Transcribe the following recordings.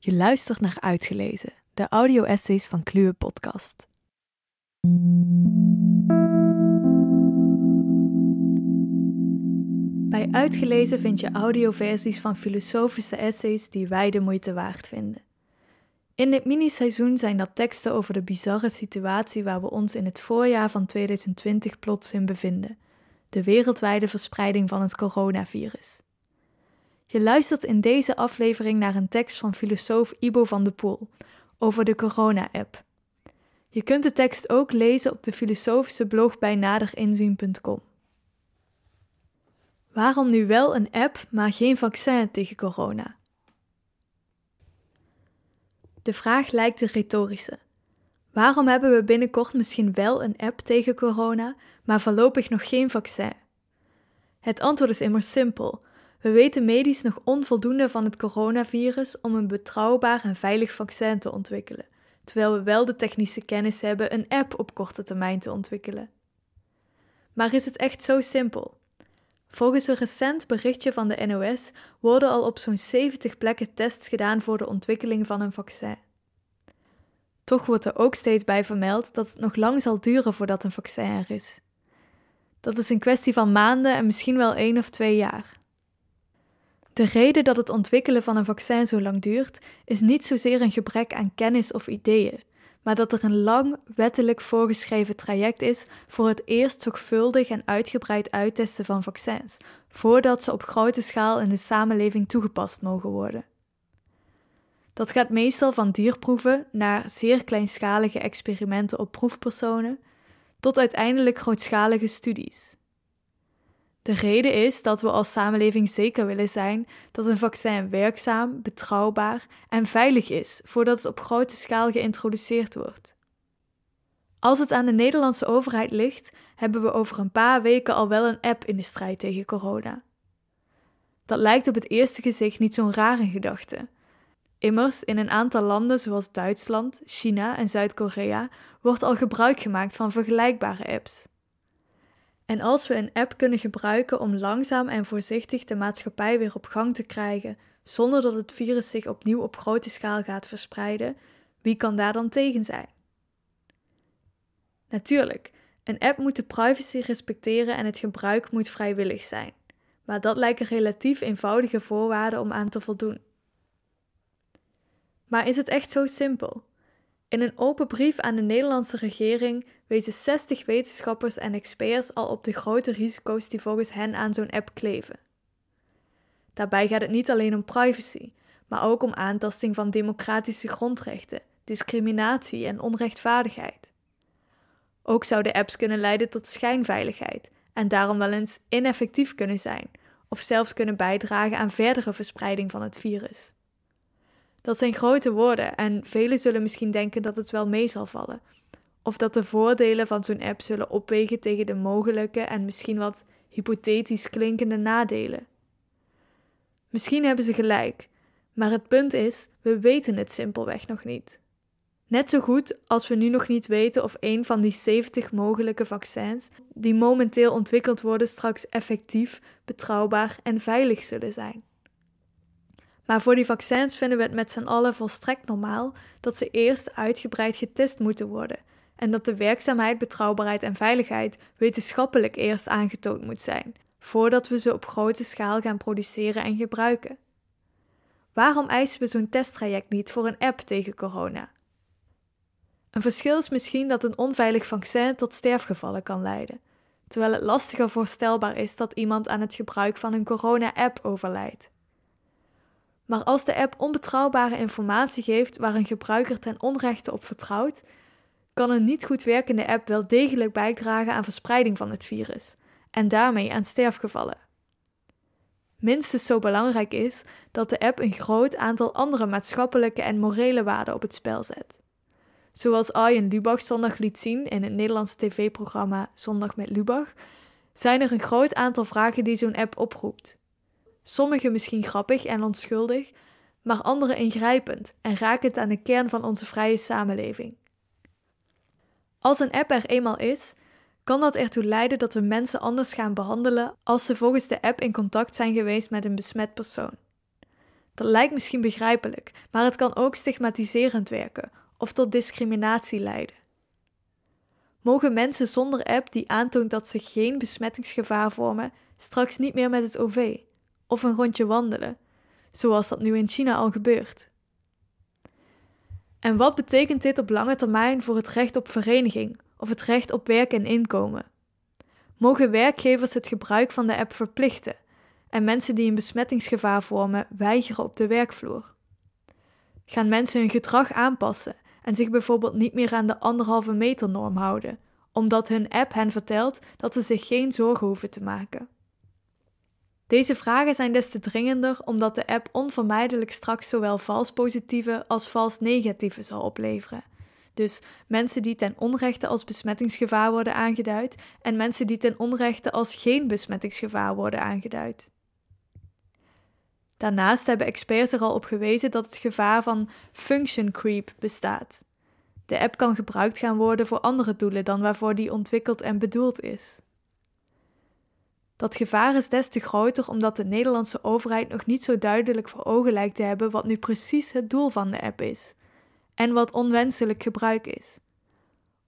Je luistert naar Uitgelezen, de audio-essays van Kluwe Podcast. Bij Uitgelezen vind je audioversies van filosofische essays die wij de moeite waard vinden. In dit miniseizoen zijn dat teksten over de bizarre situatie waar we ons in het voorjaar van 2020 plots in bevinden: de wereldwijde verspreiding van het coronavirus. Je luistert in deze aflevering naar een tekst van filosoof Ibo van de Poel over de corona-app. Je kunt de tekst ook lezen op de filosofische blog bij naderinzien.com. Waarom nu wel een app, maar geen vaccin tegen corona? De vraag lijkt de retorische. Waarom hebben we binnenkort misschien wel een app tegen corona, maar voorlopig nog geen vaccin? Het antwoord is immers simpel. We weten medisch nog onvoldoende van het coronavirus om een betrouwbaar en veilig vaccin te ontwikkelen, terwijl we wel de technische kennis hebben een app op korte termijn te ontwikkelen. Maar is het echt zo simpel? Volgens een recent berichtje van de NOS worden al op zo'n 70 plekken tests gedaan voor de ontwikkeling van een vaccin. Toch wordt er ook steeds bij vermeld dat het nog lang zal duren voordat een vaccin er is. Dat is een kwestie van maanden en misschien wel één of twee jaar. De reden dat het ontwikkelen van een vaccin zo lang duurt, is niet zozeer een gebrek aan kennis of ideeën, maar dat er een lang wettelijk voorgeschreven traject is voor het eerst zorgvuldig en uitgebreid uittesten van vaccins, voordat ze op grote schaal in de samenleving toegepast mogen worden. Dat gaat meestal van dierproeven naar zeer kleinschalige experimenten op proefpersonen, tot uiteindelijk grootschalige studies. De reden is dat we als samenleving zeker willen zijn dat een vaccin werkzaam, betrouwbaar en veilig is voordat het op grote schaal geïntroduceerd wordt. Als het aan de Nederlandse overheid ligt, hebben we over een paar weken al wel een app in de strijd tegen corona. Dat lijkt op het eerste gezicht niet zo'n rare gedachte. Immers, in een aantal landen zoals Duitsland, China en Zuid-Korea wordt al gebruik gemaakt van vergelijkbare apps. En als we een app kunnen gebruiken om langzaam en voorzichtig de maatschappij weer op gang te krijgen, zonder dat het virus zich opnieuw op grote schaal gaat verspreiden, wie kan daar dan tegen zijn? Natuurlijk, een app moet de privacy respecteren en het gebruik moet vrijwillig zijn, maar dat lijken relatief eenvoudige voorwaarden om aan te voldoen. Maar is het echt zo simpel? In een open brief aan de Nederlandse regering wezen 60 wetenschappers en experts al op de grote risico's die volgens hen aan zo'n app kleven. Daarbij gaat het niet alleen om privacy, maar ook om aantasting van democratische grondrechten, discriminatie en onrechtvaardigheid. Ook zouden apps kunnen leiden tot schijnveiligheid en daarom wel eens ineffectief kunnen zijn, of zelfs kunnen bijdragen aan verdere verspreiding van het virus. Dat zijn grote woorden en velen zullen misschien denken dat het wel mee zal vallen. Of dat de voordelen van zo'n app zullen opwegen tegen de mogelijke en misschien wat hypothetisch klinkende nadelen. Misschien hebben ze gelijk, maar het punt is, we weten het simpelweg nog niet. Net zo goed als we nu nog niet weten of een van die 70 mogelijke vaccins die momenteel ontwikkeld worden straks effectief, betrouwbaar en veilig zullen zijn. Maar voor die vaccins vinden we het met z'n allen volstrekt normaal dat ze eerst uitgebreid getest moeten worden en dat de werkzaamheid, betrouwbaarheid en veiligheid wetenschappelijk eerst aangetoond moet zijn, voordat we ze op grote schaal gaan produceren en gebruiken. Waarom eisen we zo'n testtraject niet voor een app tegen corona? Een verschil is misschien dat een onveilig vaccin tot sterfgevallen kan leiden, terwijl het lastiger voorstelbaar is dat iemand aan het gebruik van een corona-app overlijdt. Maar als de app onbetrouwbare informatie geeft waar een gebruiker ten onrechte op vertrouwt, kan een niet goed werkende app wel degelijk bijdragen aan verspreiding van het virus en daarmee aan sterfgevallen. Minstens zo belangrijk is dat de app een groot aantal andere maatschappelijke en morele waarden op het spel zet. Zoals Arjen Lubach zondag liet zien in het Nederlandse tv-programma Zondag met Lubach, zijn er een groot aantal vragen die zo'n app oproept. Sommige misschien grappig en onschuldig, maar andere ingrijpend en rakend aan de kern van onze vrije samenleving. Als een app er eenmaal is, kan dat ertoe leiden dat we mensen anders gaan behandelen als ze volgens de app in contact zijn geweest met een besmet persoon. Dat lijkt misschien begrijpelijk, maar het kan ook stigmatiserend werken of tot discriminatie leiden. Mogen mensen zonder app die aantoont dat ze geen besmettingsgevaar vormen, straks niet meer met het OV of een rondje wandelen, zoals dat nu in China al gebeurt? En wat betekent dit op lange termijn voor het recht op vereniging of het recht op werk en inkomen? Mogen werkgevers het gebruik van de app verplichten en mensen die een besmettingsgevaar vormen weigeren op de werkvloer? Gaan mensen hun gedrag aanpassen en zich bijvoorbeeld niet meer aan de anderhalve meter norm houden, omdat hun app hen vertelt dat ze zich geen zorgen hoeven te maken? Deze vragen zijn des te dringender omdat de app onvermijdelijk straks zowel vals positieve als vals negatieve zal opleveren. Dus mensen die ten onrechte als besmettingsgevaar worden aangeduid en mensen die ten onrechte als geen besmettingsgevaar worden aangeduid. Daarnaast hebben experts er al op gewezen dat het gevaar van function creep bestaat. De app kan gebruikt gaan worden voor andere doelen dan waarvoor die ontwikkeld en bedoeld is. Dat gevaar is des te groter omdat de Nederlandse overheid nog niet zo duidelijk voor ogen lijkt te hebben wat nu precies het doel van de app is en wat onwenselijk gebruik is.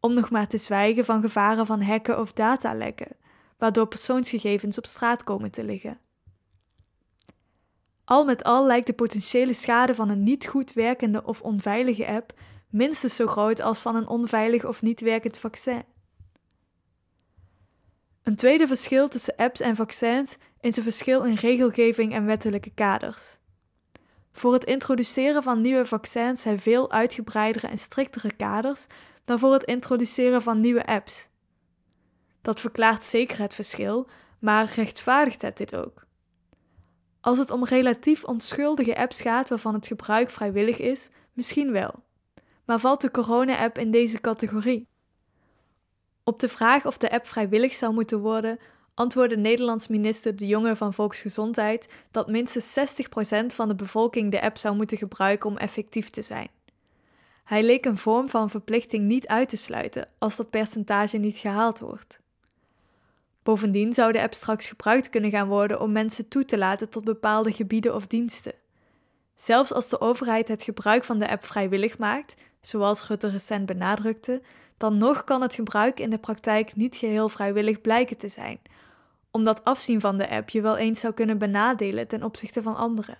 Om nog maar te zwijgen van gevaren van hacken of datalekken, waardoor persoonsgegevens op straat komen te liggen. Al met al lijkt de potentiële schade van een niet goed werkende of onveilige app minstens zo groot als van een onveilig of niet werkend vaccin. Een tweede verschil tussen apps en vaccins is een verschil in regelgeving en wettelijke kaders. Voor het introduceren van nieuwe vaccins zijn veel uitgebreidere en striktere kaders dan voor het introduceren van nieuwe apps. Dat verklaart zeker het verschil, maar rechtvaardigt het dit ook? Als het om relatief onschuldige apps gaat waarvan het gebruik vrijwillig is, misschien wel. Maar valt de corona-app in deze categorie? Op de vraag of de app vrijwillig zou moeten worden, antwoordde Nederlands minister De Jonge van Volksgezondheid dat minstens 60% van de bevolking de app zou moeten gebruiken om effectief te zijn. Hij leek een vorm van verplichting niet uit te sluiten als dat percentage niet gehaald wordt. Bovendien zou de app straks gebruikt kunnen gaan worden om mensen toe te laten tot bepaalde gebieden of diensten. Zelfs als de overheid het gebruik van de app vrijwillig maakt, zoals Rutte recent benadrukte, dan nog kan het gebruik in de praktijk niet geheel vrijwillig blijken te zijn, omdat afzien van de app je wel eens zou kunnen benadelen ten opzichte van anderen.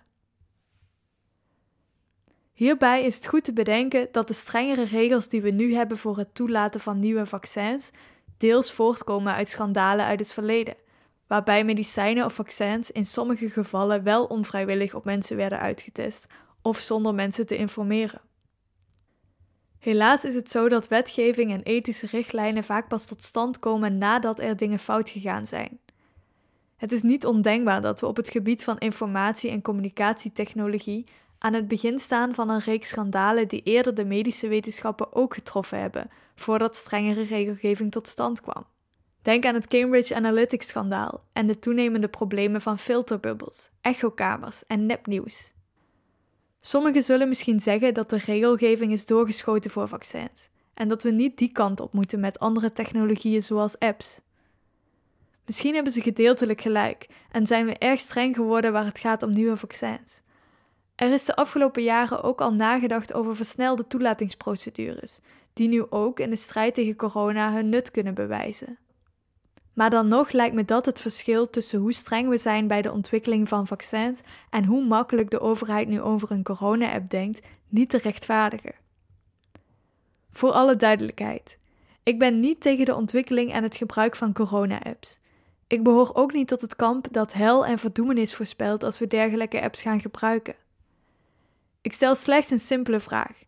Hierbij is het goed te bedenken dat de strengere regels die we nu hebben voor het toelaten van nieuwe vaccins deels voortkomen uit schandalen uit het verleden, waarbij medicijnen of vaccins in sommige gevallen wel onvrijwillig op mensen werden uitgetest of zonder mensen te informeren. Helaas is het zo dat wetgeving en ethische richtlijnen vaak pas tot stand komen nadat er dingen fout gegaan zijn. Het is niet ondenkbaar dat we op het gebied van informatie- en communicatietechnologie aan het begin staan van een reeks schandalen die eerder de medische wetenschappen ook getroffen hebben, voordat strengere regelgeving tot stand kwam. Denk aan het Cambridge Analytics-schandaal en de toenemende problemen van filterbubbels, echokamers en nepnieuws. Sommigen zullen misschien zeggen dat de regelgeving is doorgeschoten voor vaccins en dat we niet die kant op moeten met andere technologieën zoals apps. Misschien hebben ze gedeeltelijk gelijk en zijn we erg streng geworden waar het gaat om nieuwe vaccins. Er is de afgelopen jaren ook al nagedacht over versnelde toelatingsprocedures, die nu ook in de strijd tegen corona hun nut kunnen bewijzen. Maar dan nog lijkt me dat het verschil tussen hoe streng we zijn bij de ontwikkeling van vaccins en hoe makkelijk de overheid nu over een corona-app denkt, niet te rechtvaardigen. Voor alle duidelijkheid, ik ben niet tegen de ontwikkeling en het gebruik van corona-apps. Ik behoor ook niet tot het kamp dat hel en verdoemenis voorspelt als we dergelijke apps gaan gebruiken. Ik stel slechts een simpele vraag.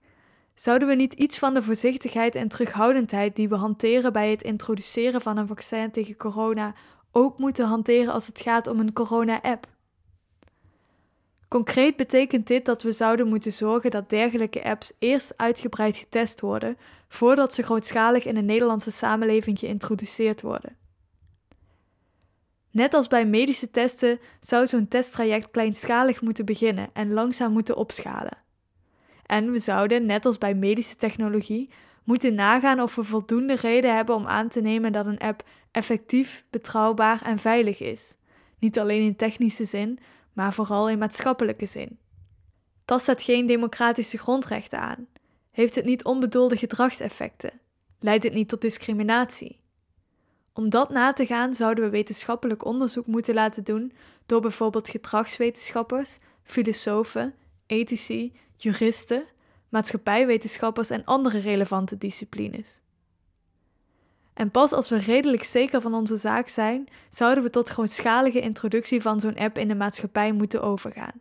Zouden we niet iets van de voorzichtigheid en terughoudendheid die we hanteren bij het introduceren van een vaccin tegen corona ook moeten hanteren als het gaat om een corona-app? Concreet betekent dit dat we zouden moeten zorgen dat dergelijke apps eerst uitgebreid getest worden voordat ze grootschalig in de Nederlandse samenleving geïntroduceerd worden. Net als bij medische testen zou zo'n testtraject kleinschalig moeten beginnen en langzaam moeten opschalen. En we zouden, net als bij medische technologie, moeten nagaan of we voldoende reden hebben om aan te nemen dat een app effectief, betrouwbaar en veilig is. Niet alleen in technische zin, maar vooral in maatschappelijke zin. Tast het geen democratische grondrechten aan? Heeft het niet onbedoelde gedragseffecten? Leidt het niet tot discriminatie? Om dat na te gaan zouden we wetenschappelijk onderzoek moeten laten doen door bijvoorbeeld gedragswetenschappers, filosofen, ethici, juristen, maatschappijwetenschappers en andere relevante disciplines. En pas als we redelijk zeker van onze zaak zijn, zouden we tot grootschalige introductie van zo'n app in de maatschappij moeten overgaan.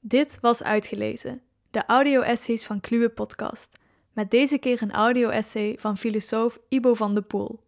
Dit was uitgelezen, de audio-essays van Kluwe Podcast, met deze keer een audio-essay van filosoof Ibo van de Poel.